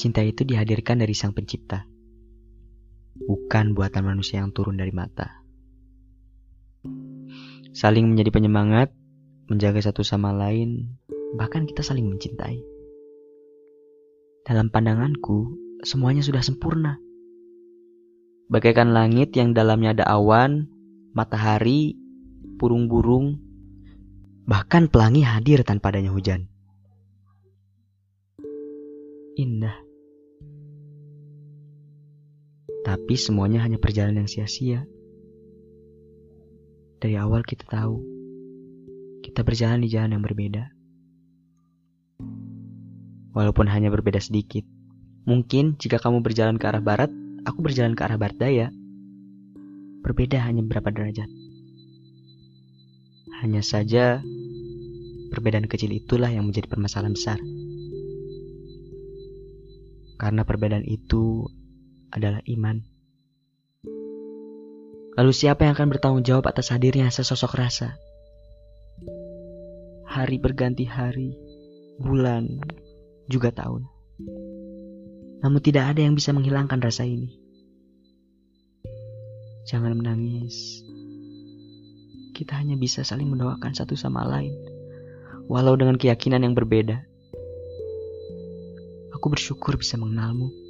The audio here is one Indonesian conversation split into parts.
cinta itu dihadirkan dari Sang Pencipta, bukan buatan manusia yang turun dari mata. Saling menjadi penyemangat, menjaga satu sama lain, bahkan kita saling mencintai. Dalam pandanganku, semuanya sudah sempurna. Bagaikan langit yang dalamnya ada awan, matahari, burung-burung, bahkan pelangi hadir tanpa adanya hujan. Indah. Tapi semuanya hanya perjalanan yang sia-sia. Dari awal kita tahu, kita berjalan di jalan yang berbeda. Walaupun hanya berbeda sedikit. Mungkin jika kamu berjalan ke arah barat, aku berjalan ke arah barat daya. Berbeda hanya beberapa derajat. Hanya saja, perbedaan kecil itulah yang menjadi permasalahan besar. Karena perbedaan itu adalah iman. Lalu siapa yang akan bertanggung jawab atas hadirnya sesosok rasa? Hari berganti hari, bulan, juga tahun. Namun tidak ada yang bisa menghilangkan rasa ini. Jangan menangis. Kita hanya bisa saling mendoakan satu sama lain, walau dengan keyakinan yang berbeda. Aku bersyukur bisa mengenalmu.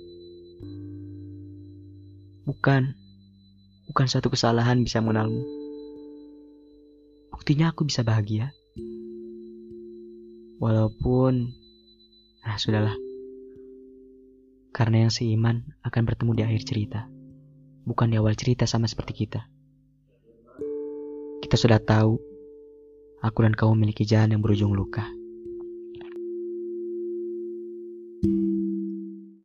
Bukan, bukan suatu kesalahan bisa mengenalmu. Buktinya aku bisa bahagia. Walaupun, nah sudahlah. Karena yang seiman akan bertemu di akhir cerita, bukan di awal cerita sama seperti kita. Kita sudah tahu, aku dan kau memiliki jalan yang berujung luka.